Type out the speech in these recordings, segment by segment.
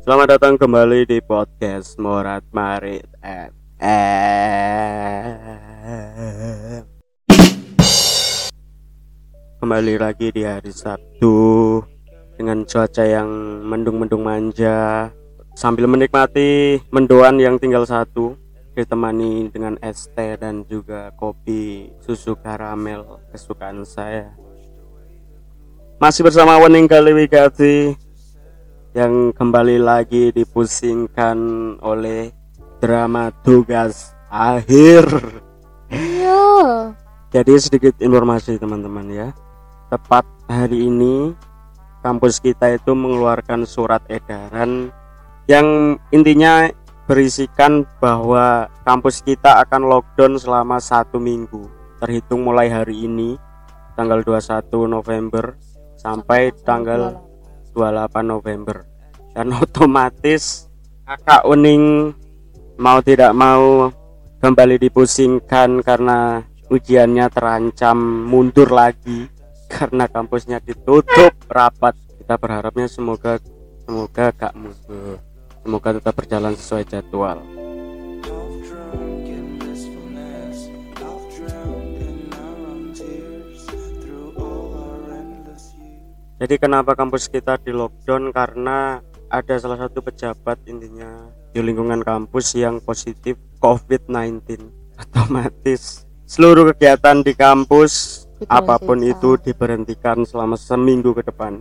Selamat datang kembali di podcast Morat Marit FM. Kembali lagi di hari Sabtu dengan cuaca yang mendung-mendung manja sambil menikmati mendoan yang tinggal satu ditemani dengan es teh dan juga kopi susu karamel kesukaan saya. Masih bersama Wening Kaliwigati yang kembali lagi dipusingkan oleh drama tugas akhir. Iya. Jadi sedikit informasi teman-teman ya. Tepat hari ini kampus kita itu mengeluarkan surat edaran yang intinya berisikan bahwa kampus kita akan lockdown selama satu minggu terhitung mulai hari ini tanggal 21 November sampai tanggal 28 November. Dan otomatis kakak Uning mau tidak mau kembali dipusingkan karena ujiannya terancam mundur lagi karena kampusnya ditutup. Rapat. Kita berharapnya semoga semoga gak mundur. Semoga tetap berjalan sesuai jadwal jadi kenapa kampus kita di lockdown? Karena ada salah satu pejabat intinya di lingkungan kampus yang positif COVID-19 otomatis seluruh kegiatan di kampus apa pun itu diberhentikan selama seminggu ke depan.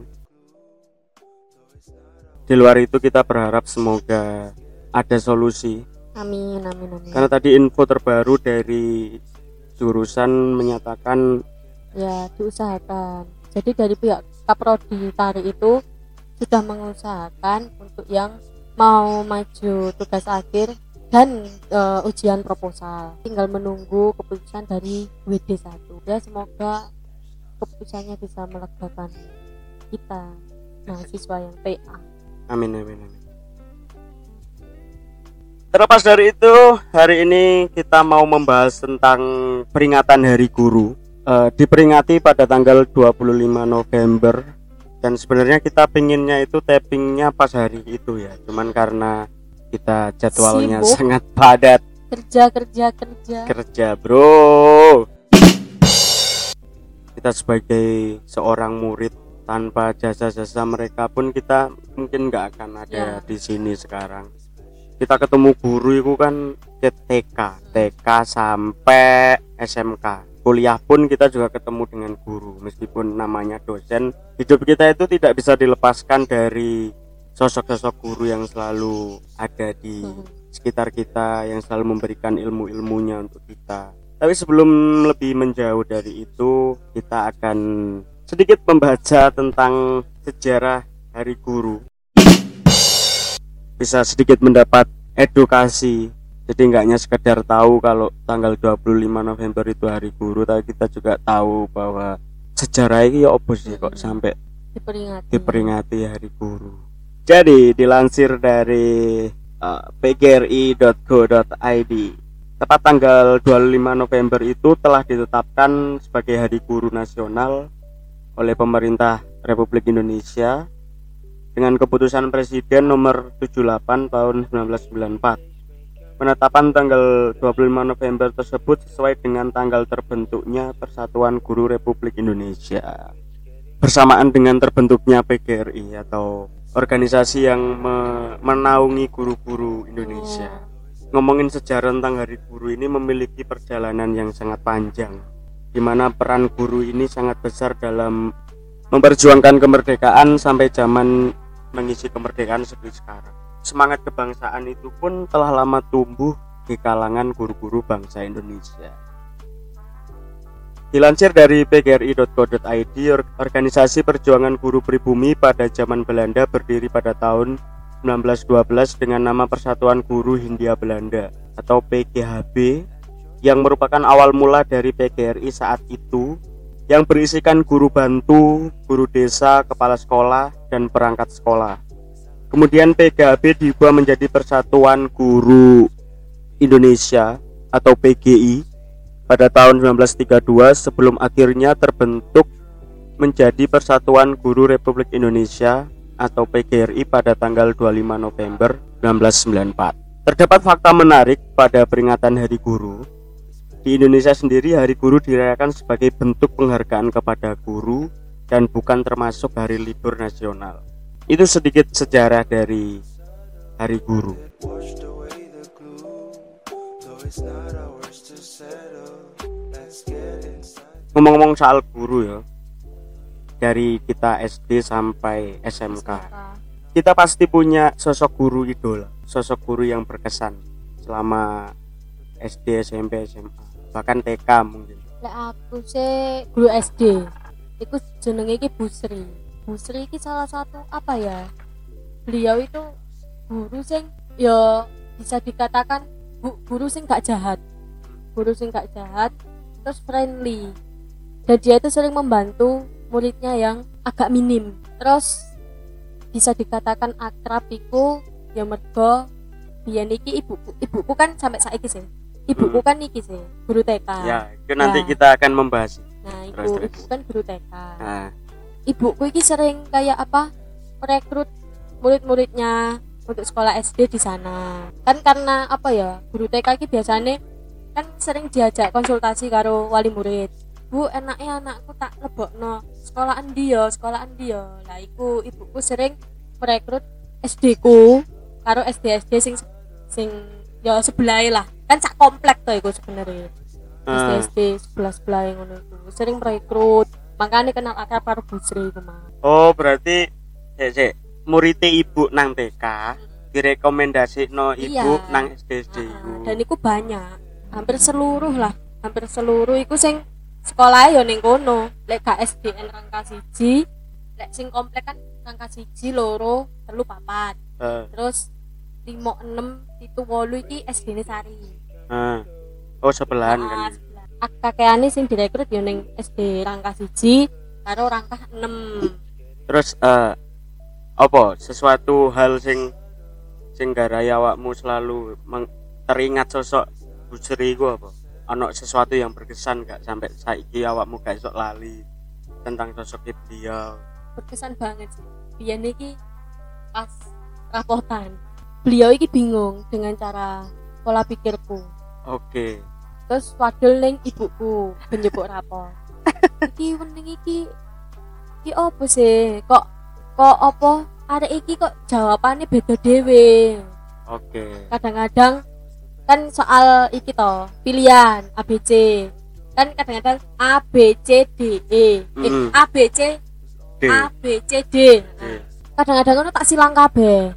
Di luar itu kita berharap semoga ada solusi. Amin, amin, amin. karena tadi info terbaru dari jurusan menyatakan Ya, diusahakan. Jadi dari pihak Kaprodi Tari itu sudah mengusahakan untuk yang mau maju tugas akhir dan eh, ujian proposal. Tinggal menunggu keputusan dari WD 1. Ya, semoga keputusannya bisa melegakan kita mahasiswa yang TA. Amin amin amin. Terlepas dari itu, hari ini kita mau membahas tentang peringatan Hari Guru. Eh, diperingati pada tanggal 25 November dan sebenarnya kita pinginnya itu tappingnya pas hari itu ya. Cuman karena kita jadwalnya Sibuk. sangat padat Kerja, kerja, kerja. kerja, bro. Kita sebagai seorang murid tanpa jasa-jasa mereka pun kita mungkin nggak akan ada Ya. di sini sekarang. Kita ketemu guru itu kan ke TK, TK sampai SMK. Kuliah pun kita juga ketemu dengan guru meskipun namanya dosen. Hidup kita itu tidak bisa dilepaskan dari sosok-sosok guru yang selalu ada di Hmm. sekitar kita yang selalu memberikan ilmu-ilmunya untuk kita. Tapi sebelum lebih menjauh dari itu, kita akan sedikit membaca tentang sejarah Hari Guru. Bisa sedikit mendapat edukasi. Jadi nggak hanya sekedar tahu kalau tanggal 25 November itu Hari Guru, tapi kita juga tahu bahwa sejarah ini ya sih kok sampai Diperingati. diperingati Hari Guru. Jadi dilansir dari uh, pgri.go.id tepat tanggal 25 November itu telah ditetapkan sebagai Hari Guru Nasional oleh pemerintah Republik Indonesia dengan keputusan Presiden nomor 78 tahun 1994. Penetapan tanggal 25 November tersebut sesuai dengan tanggal terbentuknya Persatuan Guru Republik Indonesia bersamaan dengan terbentuknya PGRI atau organisasi yang me- menaungi guru-guru Indonesia. Ngomongin sejarah tentang Hari Guru ini memiliki perjalanan yang sangat panjang, di mana peran guru ini sangat besar dalam memperjuangkan kemerdekaan sampai zaman mengisi kemerdekaan seperti sekarang. Semangat kebangsaan itu pun telah lama tumbuh di kalangan guru-guru bangsa Indonesia. Dilansir dari pgri.co.id, or- organisasi perjuangan guru pribumi pada zaman Belanda berdiri pada tahun 1912 dengan nama Persatuan Guru Hindia Belanda atau PGHB yang merupakan awal mula dari PGRI saat itu yang berisikan guru bantu, guru desa, kepala sekolah, dan perangkat sekolah. Kemudian PGHB diubah menjadi Persatuan Guru Indonesia atau PGI pada tahun 1932 sebelum akhirnya terbentuk menjadi Persatuan Guru Republik Indonesia atau PGRI pada tanggal 25 November 1994. Terdapat fakta menarik pada peringatan Hari Guru. Di Indonesia sendiri Hari Guru dirayakan sebagai bentuk penghargaan kepada guru dan bukan termasuk hari libur nasional. Itu sedikit sejarah dari Hari Guru. Ngomong-ngomong soal guru ya. Dari kita SD sampai SMK. Kita pasti punya sosok guru idola, sosok guru yang berkesan selama SD, SMP, SMA, bahkan TK mungkin. Lek aku sih guru SD. Iku jenenge iki Bu Sri. Bu Sri iki salah satu apa ya? Beliau itu guru sing ya bisa dikatakan bu, guru sing gak jahat. Guru sing gak jahat, terus friendly. Dan dia itu sering membantu muridnya yang agak minim. Terus bisa dikatakan akrab iku ya mergo biyen iki ibuku ibuku kan sampai saiki sih ibuku Hmm. kan iki sih guru TK Ya, itu nanti Ya. kita akan membahas. nah ibu Terus, terus. ibu kan guru TK Nah, ibuku iki sering kayak apa merekrut murid-muridnya untuk sekolah SD di sana. Kan karena apa ya guru TK iki biasanya kan sering diajak konsultasi karo wali murid. Bu enaknya anakku tak lebokno sekolahan dia sekolahan dia lah iku ibuku sering merekrut SD ku karo SD SD sing sing ya sebelah lah. Kan sak komplek tuh iku sebenarnya. SD SD sebelah sebelah yang ngono sering merekrut makanya kenal akrab karo Bu Sri iku mah oh berarti sik sik. Muridnya ibu nang TK direkomendasi no ibu Iya. nang SD Ah, iku. dan iku banyak. Hampir seluruh lah. Hampir seluruh iku sing sekolah ya ning kono. Lek gak SDN rangka siji lek sing komplek kan rangka siji loro telu papat. Eh, terus lima enam itu wolu iki SD sari. Eh. Oh sebelahan Ah, kan. Kakeane sing direkrut ya ning SD rangka siji karo rangka enam Terus eh apa sesuatu hal sing sing garai awakmu selalu teringat sosok Bu Sri iku apa? Ono sesuatu yang berkesan gak sampai saiki awakmu gak esok lali tentang sosok beliau. berkesan banget sih biyen iki pas rapotan beliau iki bingung dengan cara pola pikirku Oke. Terus wadul ning ibuku benjebuk rapor iki wening iki iki apa sih kok kok apa arek iki kok jawabannya beda dewe Oke. kadang-kadang kan soal iki to pilihan ABC kan kadang-kadang A B C D E eh, Mm. A B C D. A B C D D. kadang-kadang ono tak silang kabeh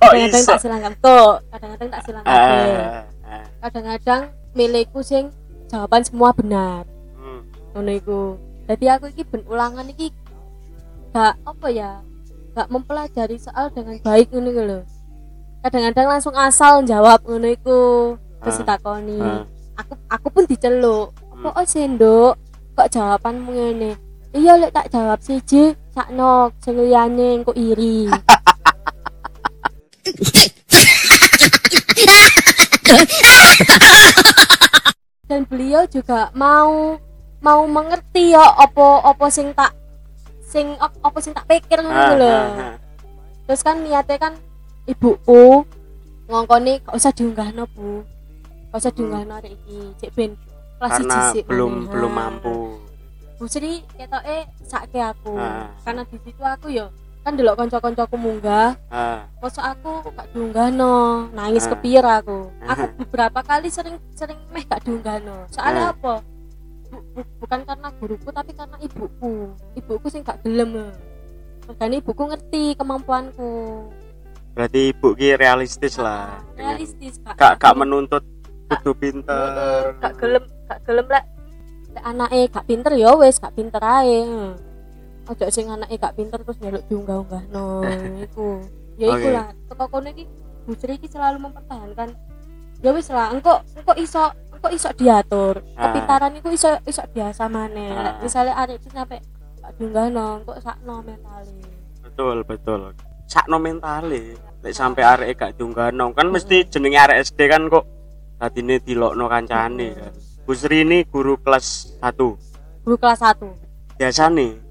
kadang-kadang tak silang kabeh Tuh, kadang-kadang tak silang kabeh Ah, ah. kadang-kadang milikku sing jawaban semua benar. Hmm. ngono iku. Jadi aku iki ben ulangan iki gak apa ya gak mempelajari soal dengan baik ngono iku lho. Kadang-kadang langsung asal jawab ngono iku. Terus Ah. ditakoni. Ah. aku aku pun diceluk. Hmm. kok oh sendok kok jawabanmu ngene? Iya lek tak jawab siji sakno sing liyane engko iri dan beliau juga mau mau mengerti ya opo opo sing tak sing op- opo sing tak pikir ngono Ah, lho ah, ah. terus kan niatnya kan ibuku ngongkoni gak usah diunggahno bu gak usah diunggahno hari iki cek ben kelas Karena siji belum maneh. belum mampu. Bu Sri ketoke sakke aku Ah. karena di situ aku ya kan delok kanca-kancaku munggah Ah, Masa aku gak diunggahno, nangis Ah. kepir aku. Aku Ah. beberapa kali sering sering meh gak diunggahno. Soalnya Ah. apa? Bu- bu- bukan karena guruku tapi karena ibuku. Ibuku sing gak gelem. Makanya ibuku ngerti kemampuanku. berarti ibu ki realistis lah. Ah, Realistis, Kak. Gak gak menuntut kudu pinter. Heeh, gak gelem, gak gelem lek lek anake gak pinter ya wis gak pinter ae. Ojo sing anake gak pinter terus nyeluk diunggah-unggahno iku. Ya iku lah, teko kono iki Bu Sri iki selalu mempertahankan ya wis lah engko engko iso engko iso diatur. Ah. Kepintaran iku iso iso biasa maneh. Ah. Lek misale arek iki sampe gak diunggahno engko sakno mentale. Betul, betul. Sakno mentale. Lek sampai arek gak diunggahno kan mesti jenenge arek SD kan kok dadine dilokno kancane kan. Bu Sri ini guru kelas 1. Guru kelas 1. Biasane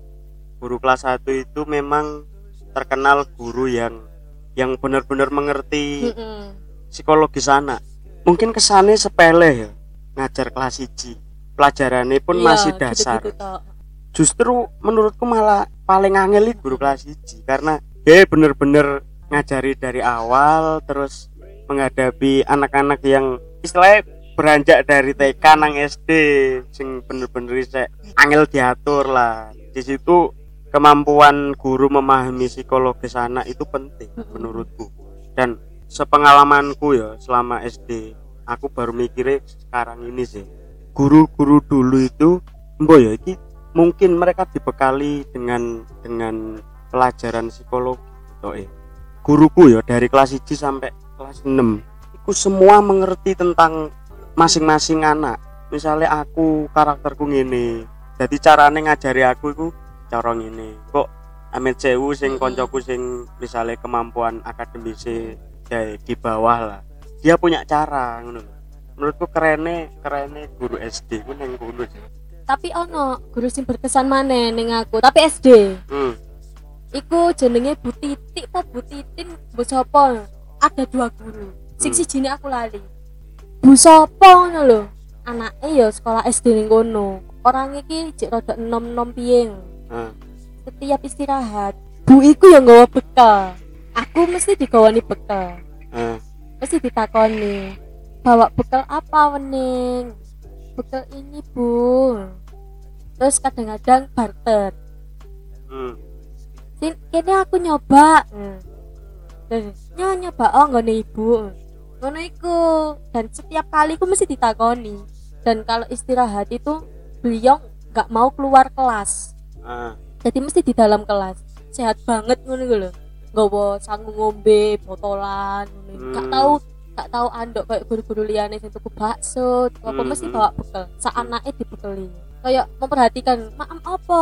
guru kelas 1 itu memang terkenal guru yang yang benar-benar mengerti Mm-mm. psikologis anak mungkin kesannya sepele ya ngajar kelas 1 pelajarannya pun Iya, masih dasar gitu-gitu tok. justru menurutku malah paling angel guru kelas 1 karena dia bener-bener ngajari dari awal terus menghadapi anak-anak yang istilahnya beranjak dari TK nang SD sing bener-bener isek angel diatur lah di situ kemampuan guru memahami psikologis anak itu penting menurutku. Dan sepengalamanku ya selama SD aku baru mikirnya sekarang ini sih. Guru-guru dulu itu mbok ya iki mungkin mereka dibekali dengan dengan pelajaran psikologi gitu eh. Guruku ya dari kelas 1 sampai kelas 6 itu semua mengerti tentang masing-masing anak. Misalnya aku karakterku ngene jadi carane ngajari aku itu cara ngene. Kok amit sewu sing Mm-mm. koncoku sing misalnya kemampuan akademisi ya di bawah lah. Dia punya cara ngono menurutku kerennya kerennya guru SD ku neng guru sih. Tapi ono guru sing berkesan maneh ning aku tapi SD hmm. iku jenenge Bu Titik apa Bu Titin Bu Sopo? Ada dua guru. Sing Hmm. sijine aku lali. Bu Sopo ngono lho. Anake ya sekolah SD ning kono. Orang iki cek rada enom-enom piye Ah. setiap istirahat Bu iku ya nggawa bekal. Aku mesti digawani bekal. Ah. mesti ditakoni bawa bekal apa wening? Bekal ini bu. Terus kadang-kadang barter. Hmm. Sin, kini aku nyoba. Hmm. Terus, nyoba. Oh nggone ibu. Ngono iku. Dan setiap kali aku mesti ditakoni. Dan kalau istirahat itu beliau nggak mau keluar kelas Ah. jadi mesti di dalam kelas sehat banget ngono iku lho nggawa sanggu ngombe botolan iku. gak Hmm. tahu gak tahu andok kayak guru-guru liyane sing tuku bakso tuku apa Hmm, mesti hmm. bawa bekal sak anake dibekeli kayak memperhatikan maam apa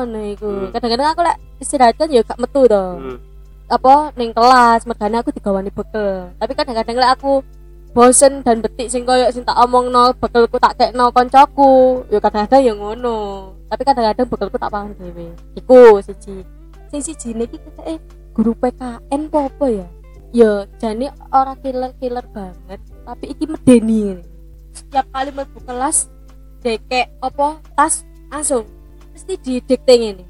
ngono iku Hmm. kadang-kadang aku lek istirahat kan ya gak metu to Hmm. apa ning kelas mergane aku digawani bekal tapi kadang-kadang lek aku bosen dan betik sing koyo sing tak omongno bekelku tak kekno koncoku ya kadang-kadang ya ngono tapi kadang-kadang bekelku tak paham dhewe. Iku siji. Sing siji niki eh guru PKN apa apa ya? Ya jane ora killer-killer banget tapi iki medeni setiap kali mlebu kelas deke apa tas langsung. Mesti didikte ngene.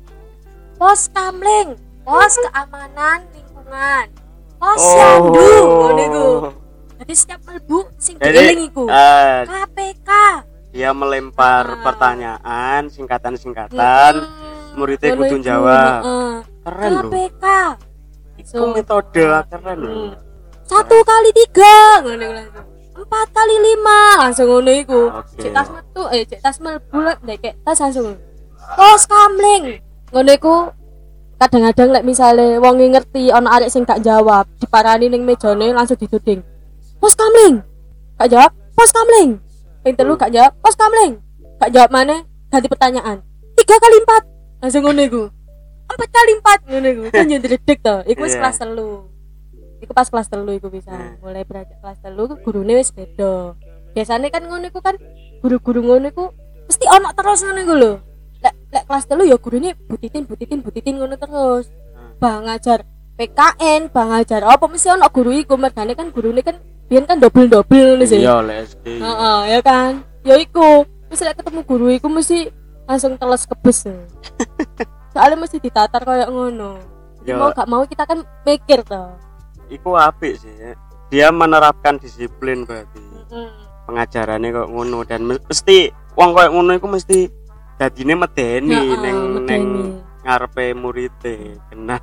Pos kamling pos keamanan lingkungan. Pos yandu ngono iku. Setiap mlebu sing dieling iku. ah, KPK dia melempar Ah. pertanyaan singkatan-singkatan. Mm-mm. muridnya Ngono kudu jawab. heeh. keren loh. KPK itu So- metode keren loh. Satu kali tiga. Empat kali lima. Langsung ngono iku. Oke. cek tas metu eh cek tas mlebu lek ndek kayak tas langsung. Pos kamling ngono iku. Kadang-kadang lek misale wong ngerti ana arek sing gak jawab diparani ning mejane langsung dituding pos kamling gak jawab pos kamling ping telu Hmm. gak jawab pos kamling. Gak jawab mana? Ganti pertanyaan. Tiga kali empat. Langsung ngono iku. Empat kali empat. Ngono iku. Kan jadi dedek to. Iku wis Iya. kelas telu. Iku pas kelas telu iku bisa. Hmm. mulai beranjak kelas telu gurune wis beda. Biasanya kan ngono iku kan guru-guru ngono iku mesti ono terus ngono iku lho. Lek lek kelas telu ya gurune butitin butitin butitin ngono terus. Hmm. bang ngajar PKN bang ngajar apa mesti ono guru iku? Mergane kan gurune kan biyen kan double double ngono sih. Iya SD Heeh, ya kan? Ya iku. Lek ketemu guru iku mesti langsung teles kebes. Ya. soalnya mesti ditatar kayak ngono. Jadi Ya. mau gak mau kita kan mikir toh iku apik sih. Dia menerapkan disiplin berarti. Mm. pengajarannya kok ngono dan me- mesti wong koyo ngono iku mesti dadine medeni Heeh, neng neng medeni. ngarepe murite. Kena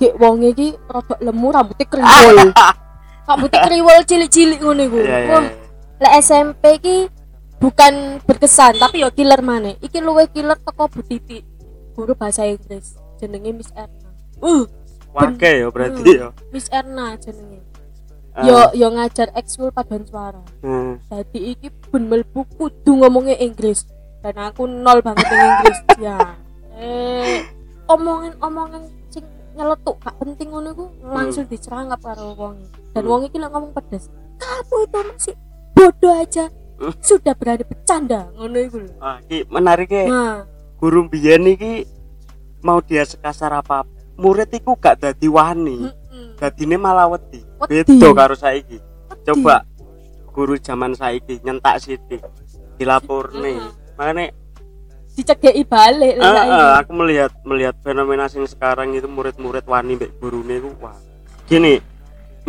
Gek wong iki rada lemu rambutnya kriwol. rambutnya kriwol cilik-cilik ngono iku. Iya, iya, Wah, iya. lek SMP ki bukan berkesan tapi yo killer maneh. Iki luwe killer teko Bu Titi. Guru bahasa Inggris jenenge Miss Erna. Uh, Wake ya berarti Hmm. ya Miss Erna jenenge. Ah, Yo yo ngajar ekskul paduan suara. hmm. Jadi iki ben mlebu kudu ngomongnya Inggris dan aku nol banget ing Inggris ya. Eh omongan-omongan nyeletuk gak penting ngono iku langsung dicerangap karo wong. Dan Hmm. wong iki lek ngomong pedes. Kamu itu masih bodoh aja. Hmm. Sudah berani bercanda ngono iku lho. ah, iki menarik ya Nah, guru biyen iki mau dia sekasar apa murid iku gak dadi wani Mm-mm. dadine malah wedi beda karo saiki coba guru zaman saiki nyentak sithik dilapurne Mm-mm. makanya dicegeki balik saiki. eh, aku melihat melihat fenomena sing sekarang itu murid-murid wani mbek gurune iku wah gini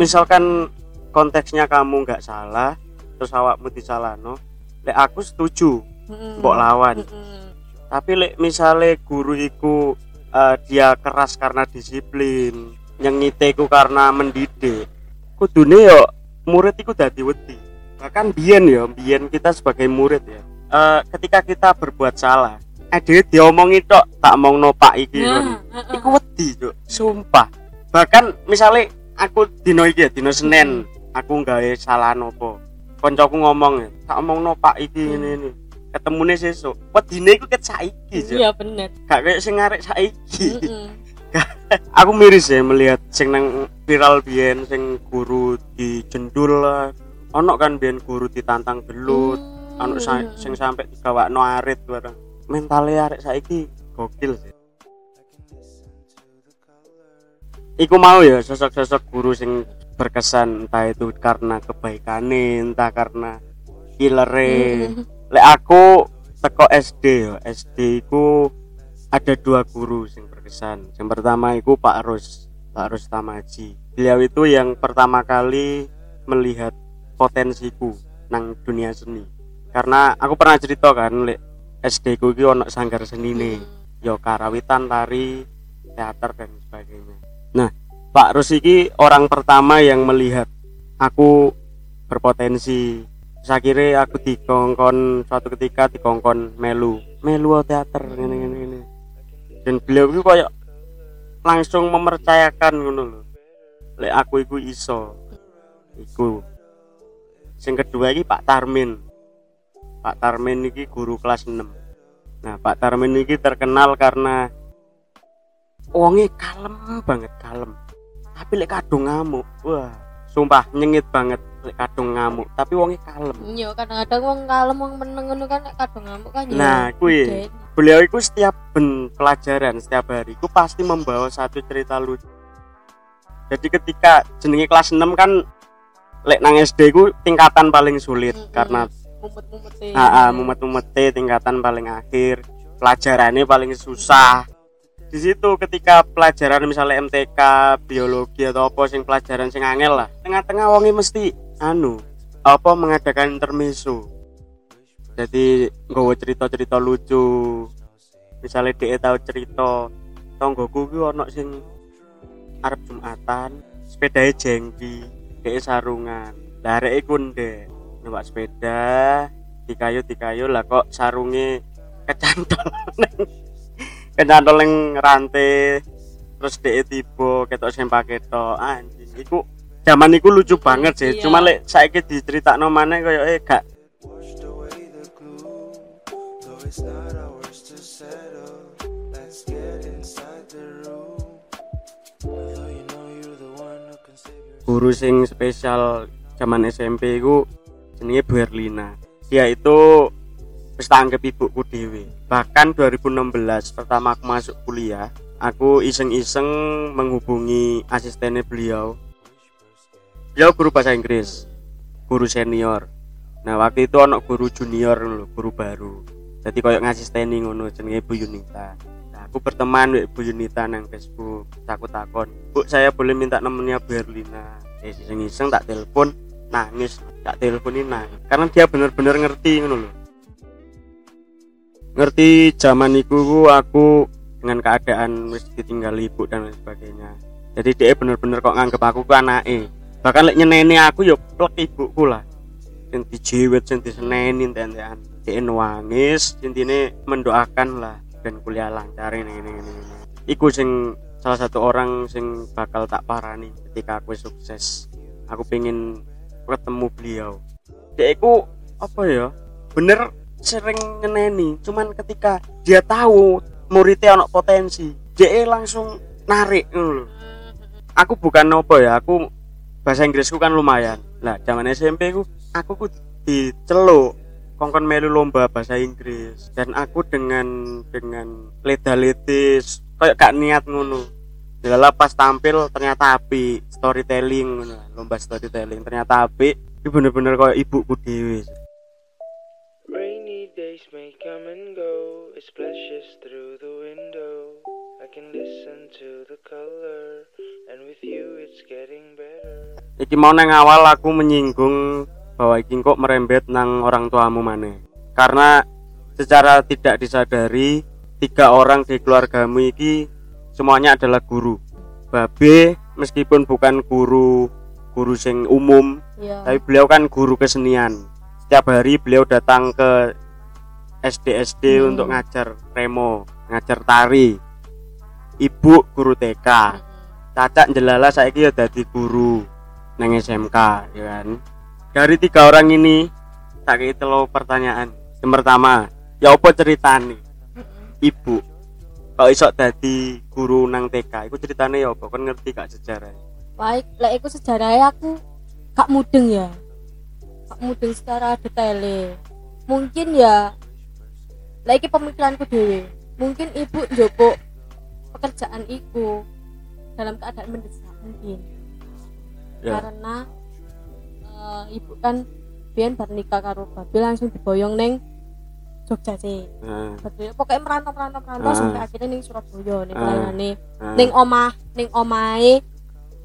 misalkan konteksnya kamu nggak salah terus awakmu disalahno lek aku setuju Mm-mm. mbok lawan Mm-mm. tapi lek misale guru iku eh, dia keras karena disiplin nyengite iku karena mendidik kudune yo murid iku dadi wedi bahkan biyen yo biyen kita sebagai murid ya eh, ketika kita berbuat salah ade diomongi tok tak omong nopak iki Nah, ngono. heeh. iku wedi sumpah bahkan misale aku dino iki ya dino Senin aku nggawe salah nopo koncoku ngomong ya tak omong nopak iki Hmm. ini ini ketemune sesuk wedine iku ket saiki cuk iya bener gak kayak sing arek saiki Mm-mm. aku miris ya melihat sing nang viral biyen sing guru dijendul lah ono kan biyen guru ditantang gelut Hmm. Ono sa- sing sampai digawakno arit bareng. Mentale arek saiki gokil sih. Iku mau ya sosok-sosok guru sing berkesan entah itu karena kebaikane entah karena killere Mm-mm. lek aku teko SD ya SD ku ada dua guru yang berkesan. Yang pertama itu Pak Rus Pak Rus Tamaji. Beliau itu yang pertama kali melihat potensiku nang dunia seni karena aku pernah cerita kan SD ku iki ono sanggar seni nih yo karawitan tari teater dan sebagainya. Nah Pak Rus iki orang pertama yang melihat aku berpotensi. Saya kira aku dikongkon suatu ketika dikongkon melu. Melu teater ini ini ini dan beliau itu kayak langsung mempercayakan ngono lho. Lek aku iku iso. Iku. Sing kedua iki Pak Tarmin Pak Tarmin iki guru kelas 6 nah Pak Tarmin iki terkenal karena wonge kalem banget kalem tapi lek kadung ngamuk wah sumpah nyengit banget lek kadung ngamuk tapi wonge kalem Iya, kadang-kadang wong kalem wong meneng ngono kan nek kadang ngamuk kan ya. Nah, kuwi. Jadi, beliau itu setiap ben pelajaran setiap hari itu pasti membawa satu cerita lucu jadi ketika jenenge kelas 6 kan lek nang SD ku tingkatan paling sulit Mm-mm. karena mumet-mumete. ah, ah, mumet-mumete tingkatan paling akhir. Pelajarannya paling susah. Di situ ketika pelajaran misalnya MTK biologi atau apa sing pelajaran sing angel lah. Tengah-tengah wongi mesti anu apa mengadakan intermezzo. Jadi nggawa cerita-cerita lucu. Misalnya dia tahu cerita tonggoku ki ono sing arep jumatan sepedanya jengki dia sarungan. Lare iku ndek numpak sepeda di kayu di kayu lah kok sarungnya kecantol. Kecantol neng rantai terus dia tiba ketok sempak ketok anjing iku zaman iku lucu banget sih. Iya. cuma lek saiki diceritakno maneh koyo eh gak. To guru sing spesial zaman SMP ku jenenge Bu Erlina dia itu wis tak anggap ibuku dewe bahkan 2016 pertama aku masuk kuliah aku iseng-iseng menghubungi asistennya beliau. Beliau guru bahasa Inggris guru senior. Nah waktu itu ono guru junior lho, guru baru. Jadi koyok ngasisteni ngono jenenge Bu Yunita. Nah, aku berteman dengan Bu Yunita nang Facebook aku takon Bu saya boleh minta nomornya Bu Erlina eh iseng-iseng tak telepon nangis tak teleponin nangis karena dia bener-bener ngerti ngono loh ngerti zaman itu ku aku dengan keadaan wis ditinggal ibu dan lain sebagainya. Jadi dia bener-bener kok nganggep aku ku anake. Bahkan lek nyeneni aku yo plek ibuku lah. Sing dijewet sing diseneni enten-enten dia nangis intine mendoakan lah. Dan kuliah lancar ini ini ini. iku sing salah satu orang sing bakal tak parani ketika aku sukses. Aku pengen ketemu beliau. Dia iku apa ya bener sering nyeneni cuman ketika dia tahu muridnya anak potensi dia langsung narik lho. aku bukan apa ya aku bahasa Inggrisku kan lumayan. Lah zaman SMP ku aku ku diceluk. Kongkon melu lomba bahasa Inggris. Dan aku dengan dengan leda letis kayak gak niat ngono Delala pas tampil ternyata api storytelling lomba storytelling ternyata api itu bener-bener kayak ibuku dewe Rainy days may come and go. It splashes through the window. I can listen to the color, and with you it's getting better. iki mau neng awal aku menyinggung bahwa iki kok merembet nang orang tuamu mana karena secara tidak disadari tiga orang di keluargamu iki semuanya adalah guru. Babe meskipun bukan guru guru sing umum iya. tapi beliau kan guru kesenian. Setiap hari beliau datang ke SD SD Hmm. untuk ngajar remo ngajar tari. Ibu guru TK cacak jelala saiki ya dadi guru nang SMK ya kan? Dari tiga orang ini tak telo pertanyaan. Yang pertama ya apa ceritane? Ibu kok iso dadi guru nang TK iku ceritane ya apa? Kan ngerti gak sejarah? Baik lek iku sejarahnya aku gak mudeng ya. Gak mudeng secara detail. Mungkin ya lagi pemikiranku dewe mungkin ibu njopok pekerjaan iku dalam keadaan mendesak mungkin. Ya. Karena eh, ibu kan biyen bar nikah karo babe langsung diboyong neng Jogja sih nah, Betul. pokoknya merantau merantau merantau Ah. sampai akhirnya ning Surabaya ning Ah. pelayanane nah, ning omah ning omahe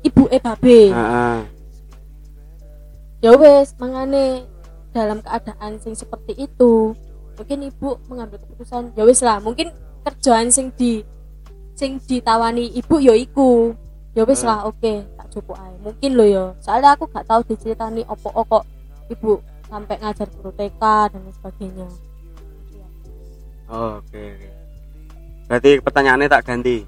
ibu e babe ah. ya wes mangane dalam keadaan sing seperti itu mungkin ibu mengambil keputusan ya wes lah mungkin kerjaan sing di sing ditawani ibu ya iku ya wes Hmm. lah oke tak cukup ae mungkin lo ya soalnya aku gak tahu diceritani opo kok ibu sampai ngajar guru TK dan sebagainya Oh, oke oke. Berarti pertanyaannya tak ganti.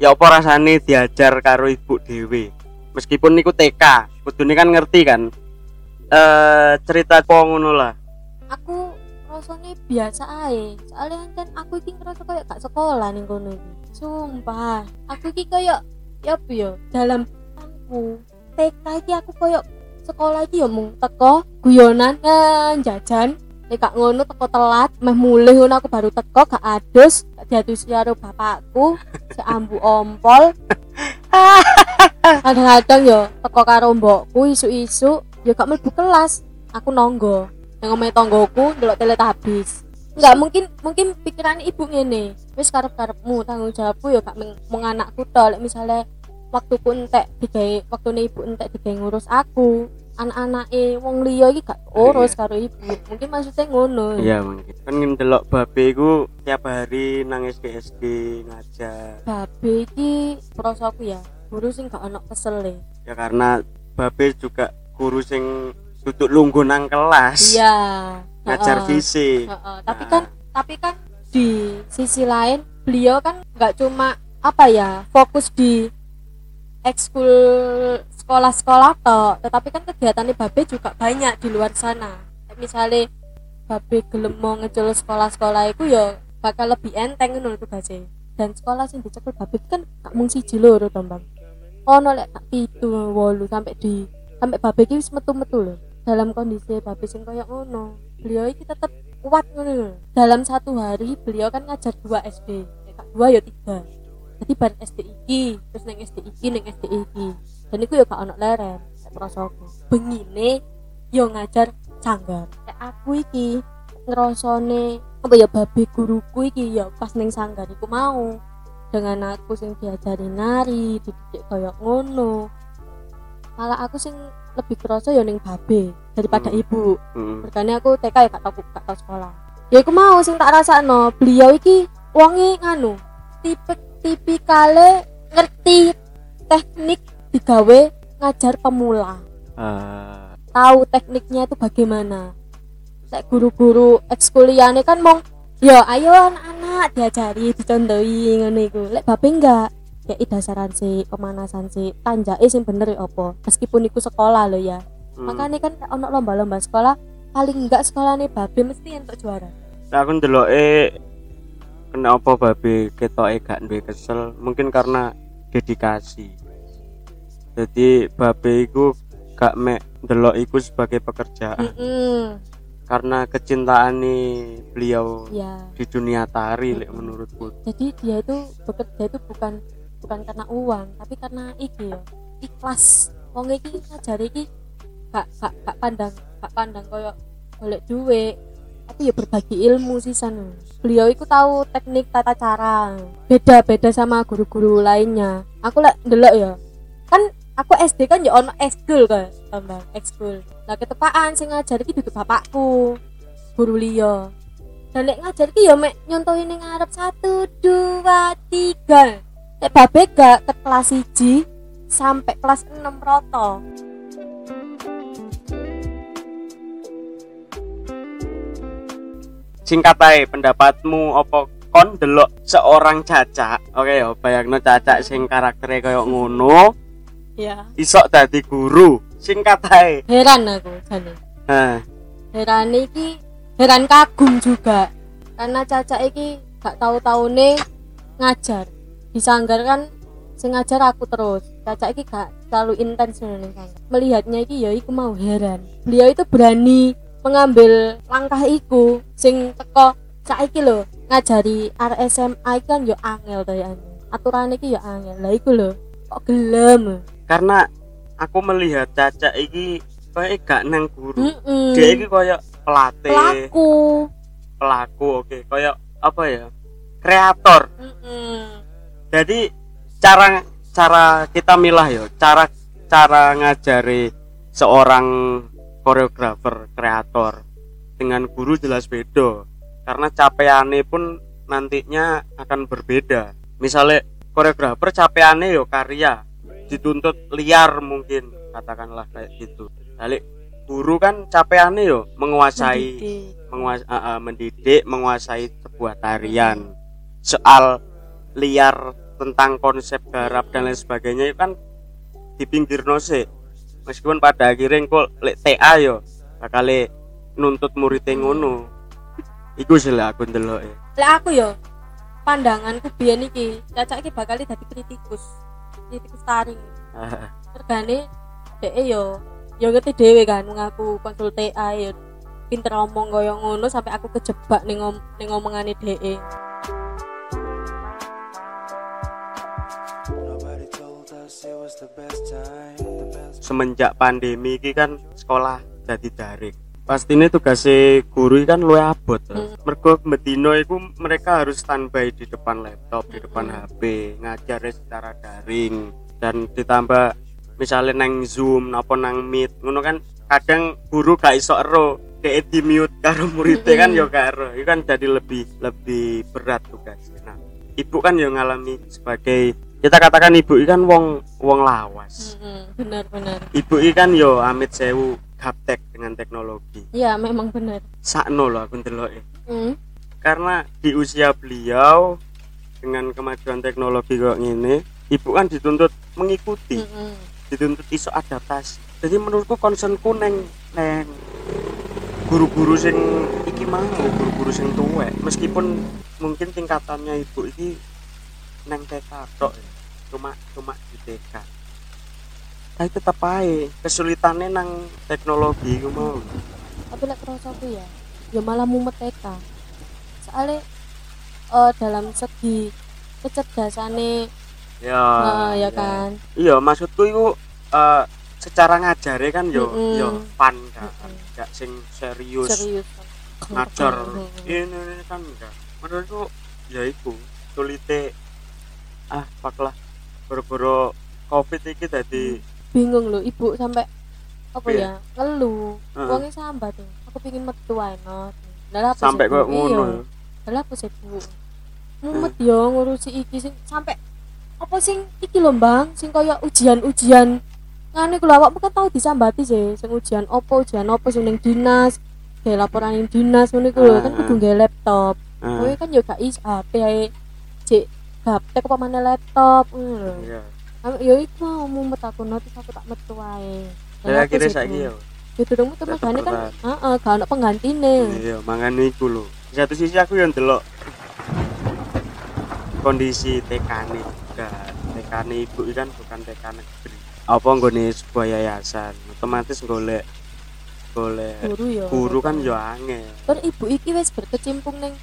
Ya apa rasane diajar karo ibu dewe? Meskipun niku TK, kudune kan ngerti kan. Eh cerita ngono lah. aku rasanya biasa ae soalnya kan aku iki ngerasa kayak gak sekolah nih kono iki sumpah aku iki kayak ya apa ya dalam aku TK iki aku kayak sekolah iki ya mung teko guyonan jajan nek gak ngono teko telat meh mulih ngono aku baru teko gak adus gak diadusi karo bapakku si ambu ompol. Kadang-kadang yo teko karo mbokku isu-isu yo gak mlebu kelas aku nonggo. Yang ngomongin tonggoku delok teletabis nggak mungkin mungkin pikiran ibu ngene wis karep karepmu tanggung jawabku ya gak mung anakku tok misalnya waktuku entek digawe waktune ibu entek digawe ngurus aku anak-anake wong liya iki gak urus karo ibu mungkin maksudnya ngono Iya mungkin. Kan ndelok babe iku tiap hari nang SD SD ngajar. babe iki prosoku ya guru sing gak ono kesel e. Ya karena babe juga guru sing duduk lungguh nang kelas. iya Ngajar Heeh. fisik. Heeh, tapi Nah. kan tapi kan di sisi lain beliau kan nggak cuma apa ya fokus di ekskul sekolah-sekolah toh tetapi kan kegiatannya babe juga banyak di luar sana. Misalnya babe gelem mau ngecul sekolah-sekolah itu ya bakal lebih enteng ngono tugasnya. Dan sekolah sing dicekel babe kan gak mung siji loro to Bang ono lek tak pitu wolu sampai di sampai babe ki wis metu-metu lho. Dalam kondisi babe sing koyo ngono beliau iki tetep kuat ngono lho. Dalam satu hari beliau kan ngajar dua SD gak dua ya tiga jadi bar SD iki terus neng SD iki neng SD iki dan iku ya gak ono leren nek prosoku bengine yo ngajar sanggar Nek aku iki ngerosone apa ya babe guruku iki ya pas neng sanggar iku mau. Dengan aku sing diajari nari dididik kayak ngono. Malah aku sing lebih kerasa ya ning babe daripada Hmm. ibu. Heeh. Mergane aku TK ya gak tau gak tau sekolah. Ya aku mau sing tak rasakno, beliau iki wonge nganu, tipe tipikale ngerti teknik digawe ngajar pemula. Eh, Tahu tekniknya itu bagaimana. Lek guru-guru ekskuliane kan mong ya ayo anak-anak diajari dicontohi ngono iku. Lek babe enggak kayak dasaran sih, pemanasan sih, tanjake sing bener ya apa. Meskipun iku sekolah lo ya. hmm. makanya kan ono lomba-lomba sekolah paling enggak sekolah nih babe mesti untuk juara Nah, aku ndeloke kenapa babe ketoke gak duwe kesel? Mungkin karena dedikasi. Jadi babe iku gak mek ndelok iku sebagai pekerjaan. Mm-mm. karena kecintaan beliau ya. di dunia tari lek menurutku. Jadi dia itu bekerja itu bukan bukan karena uang tapi karena iki ya ikhlas. Wong iki ngajari iki gak gak gak pandang gak pandang koyo golek duit tapi ya berbagi ilmu sih sana beliau itu tahu teknik tata cara. Beda beda sama guru-guru lainnya. Aku lah ndelok ya kan aku SD kan ya ono ekskul kan tambah ekskul lah ketepaan sing ngajar iki duduk bapakku guru liya. Dan lek ngajar iki ya mek nyontohin ning ngarep satu dua tiga. Lek babe gak ke kelas 1 sampai kelas 6 roto singkat ae pendapatmu opo kon delok seorang cacak. Oke ya bayangno cacak sing karakternya kayak ngono. Ya isok dadi guru. Singkat ae heran aku jane nah heran iki heran kagum juga. Karena caca iki gak tahu taune ngajar. Disanggar kan sing ngajar aku terus. Caca iki gak terlalu intens nih melihatnya iki ya iku mau heran. Beliau itu berani mengambil langkah iku sing teko saiki lho ngajari RSMA kan yo angel to ya. Aturan iki yo angel. Lah iku lho kok gelem? Karena aku melihat cacak iki kayak gak nang guru. Mm-mm. dia iki pelatih. Pelaku. Pelaku oke. Kayak apa ya? Kreator. Mm-mm. jadi cara cara kita milah ya cara cara ngajari seorang koreografer kreator. Dengan guru jelas beda. Karena capekane pun nantinya akan berbeda. Misalnya koreografer capekane yo karya. Dituntut liar mungkin katakanlah kayak gitu. Balik guru kan capekane yo menguasai Mendidik. menguas- ah, ah, mendidik menguasai sebuah tarian. Soal liar tentang konsep garap dan lain sebagainya itu kan di pinggir nose meskipun pada akhirnya kok lek TA yo bakal nuntut muridnya ngono iku sih lah aku ndelok e. lek aku yo pandanganku biyen iki caca iki bakal dadi kritikus kritikus tari regane dhek yo yo ngerti dhewe kan ngaku konsul TA yo pinter ngomong koyo ngono sampai aku kejebak ning ngom ning ngomongane dhek Nobody told us it was the best time. Semenjak pandemi ini kan sekolah jadi daring pasti ini tugasnya guru kan lu abot Hmm. mergo medino itu mereka harus standby di depan laptop di depan Hmm. HP ngajarnya secara daring dan ditambah misalnya nang zoom apa nang meet ngono kan kadang guru gak iso ero kayak di mute karo muridnya kan Mm-mm. yo gak ero itu kan jadi lebih lebih berat tugasnya nah ibu kan yang ngalami sebagai kita katakan ibu ini kan wong wong lawas. Bener ibu ini kan yo amit sewu gaptek dengan teknologi. Iya memang bener sakno loh aku ndelok mm. karena di usia beliau dengan kemajuan teknologi kok gini ibu kan dituntut mengikuti. Mm-mm. dituntut iso adaptasi. Jadi menurutku concernku neng neng guru-guru sing iki mau guru-guru sing tuwek. Meskipun mungkin tingkatannya ibu ini neng TK tok. ya. Cuma cuma di TK tapi tetap aja kesulitannya nang teknologi iku mau. Tapi lek kerasa aku ya ya malah mumet TK soalnya eh, dalam segi kecerdasane ya nah, ya kan? Iya maksudku itu eh, secara ngajare kan yo Mm-mm. yo fun kan. Mm-mm. gak sing serius, serius. Ngajar. Ini, ini kan enggak menurutku ya itu sulite ah paklah boro-boro covid iki tadi bingung loh ibu sampai apa Iya. ya ngeluh. Heeh. uangnya sambat tuh aku pingin metu ae not apa sampai Bu? ngono. Lah apa sih bu mumet yo ngurusi iki sing sampai apa sing iki lho bang sing kaya ujian-ujian. Ngene ku lho awakmu kan tau disambati sih sing ujian opo ujian opo sing ning dinas kayak laporan ning dinas ngono iku lho kan kudu nggawe laptop. Kowe kan yo gak is HP ae. Cek gaptek apa mana laptop ngono lho iya yo iku mau aku notis aku tak metu ae saya Lah, apa akhirnya saiki yo. tuh Tetep magane kan heeh gak ono penggantine iya mangan iku lho. Di satu sisi aku yang delok kondisi dan TK nih ibu kan bukan TK negeri. Apa nggone sebuah yayasan? Otomatis golek golek guru ya guru kan yo angel. Terus ibu iki wis berkecimpung ning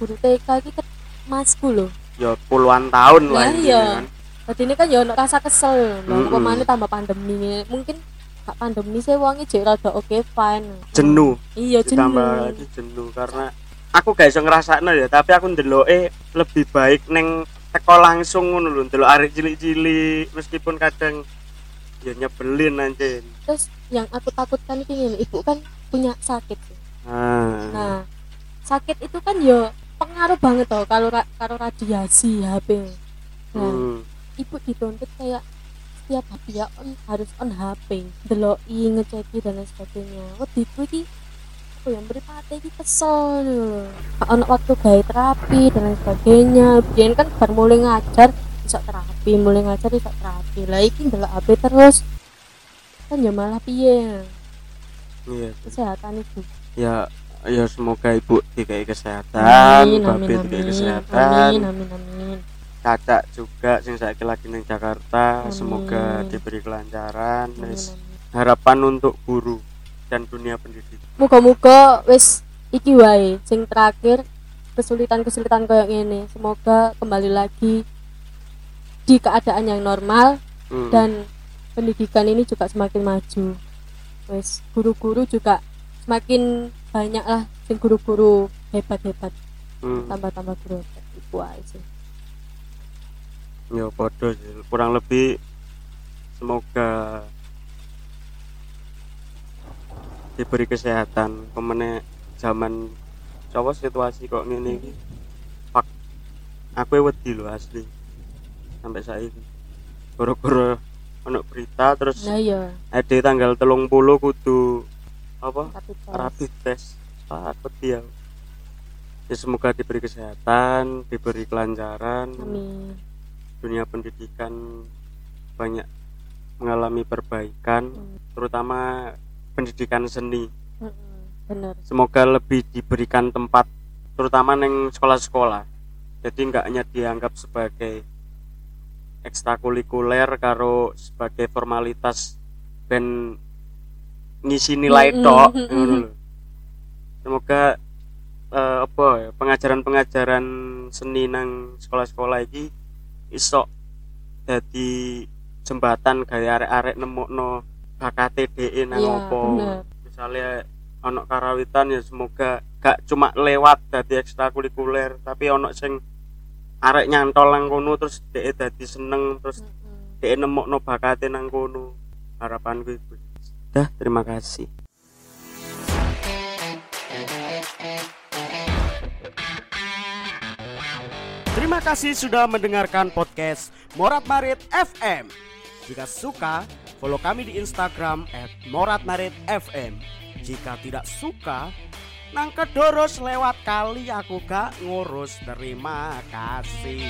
guru TK iki ke masku lho. Yo puluhan tahun lah Lah ini iya. kan Dadi ini kan ya rasa kesel lho. Mm-mm. Apa maneh tambah pandemi. Mungkin gak pandemi sih wonge jek rada oke fine. jenuh Iya jenuh. lagi jenuh karena aku gak iso ngrasakno ya tapi aku ndeloke lebih baik neng teko langsung ngono lho ndelok arek cilik-cilik meskipun kadang ya nyebelin anjir Terus yang aku takutkan ngene, ibu kan punya sakit. ah Nah, sakit itu kan ya pengaruh banget toh kalau ra- karo radiasi HP. Nah, hmm. ibu dituntut kayak setiap hari ya on, harus on HP deloki ngeceki dan lain sebagainya. Wediku iki aku yang beripate iki kesel lho Gak ono waktu gawe terapi dan lain sebagainya. Biyen kan baru mulai ngajar bisa terapi mulai ngajar bisa terapi. Lah iki ndelok HP terus. Kan ya malah piye? Iya. Kesehatan ibu. Ya ya semoga ibu dikai kesehatan amin dikai amin kesehatan amin amin amin kakak juga sing saiki lagi neng Jakarta Amin. semoga diberi kelancaran amin, Wis, amin. harapan untuk guru dan dunia pendidikan Muga-muga wis iki wae sing terakhir kesulitan-kesulitan kayak gini semoga kembali lagi di keadaan yang normal Hmm. dan pendidikan ini juga semakin maju wis guru-guru juga semakin banyak lah sing guru-guru hebat-hebat. Hmm. tambah-tambah guru. Hebat wae sih ya bodoh sih. Kurang lebih semoga diberi kesehatan. Pemene zaman coba situasi kok ngene iki. Pak aku wedi lho asli sampai saiki. Gara-gara ono berita terus nah iya. Ada tanggal telung puluh kudu apa? Rapid test. rapid test ah ya ya semoga diberi kesehatan diberi kelancaran. Amin. Dunia pendidikan banyak mengalami perbaikan Hmm. terutama pendidikan seni. Mm-mm. bener semoga lebih diberikan tempat terutama neng sekolah-sekolah. Jadi nggak hanya dianggap sebagai ekstrakurikuler karo sebagai formalitas ben ngisi nilai Mm-mm, tok mm-mm. ngono lho. semoga eh, apa ya pengajaran-pengajaran seni nang sekolah-sekolah iki iso jadi jembatan gaya arek-arek nemokno bakate DE nang opo bener. misalnya ono karawitan ya semoga gak cuma lewat dari ekstrakurikuler tapi ono sing arek nyantol nang kono terus DE dadi seneng terus. DE nemokno bakate nang kono harapanku itu dah terima kasih Terima kasih sudah mendengarkan podcast Morat Marit FM. Jika suka, follow kami di Instagram @moratmaritfm. Jika tidak suka, nang kedoros lewat kali aku gak ngurus. Terima kasih.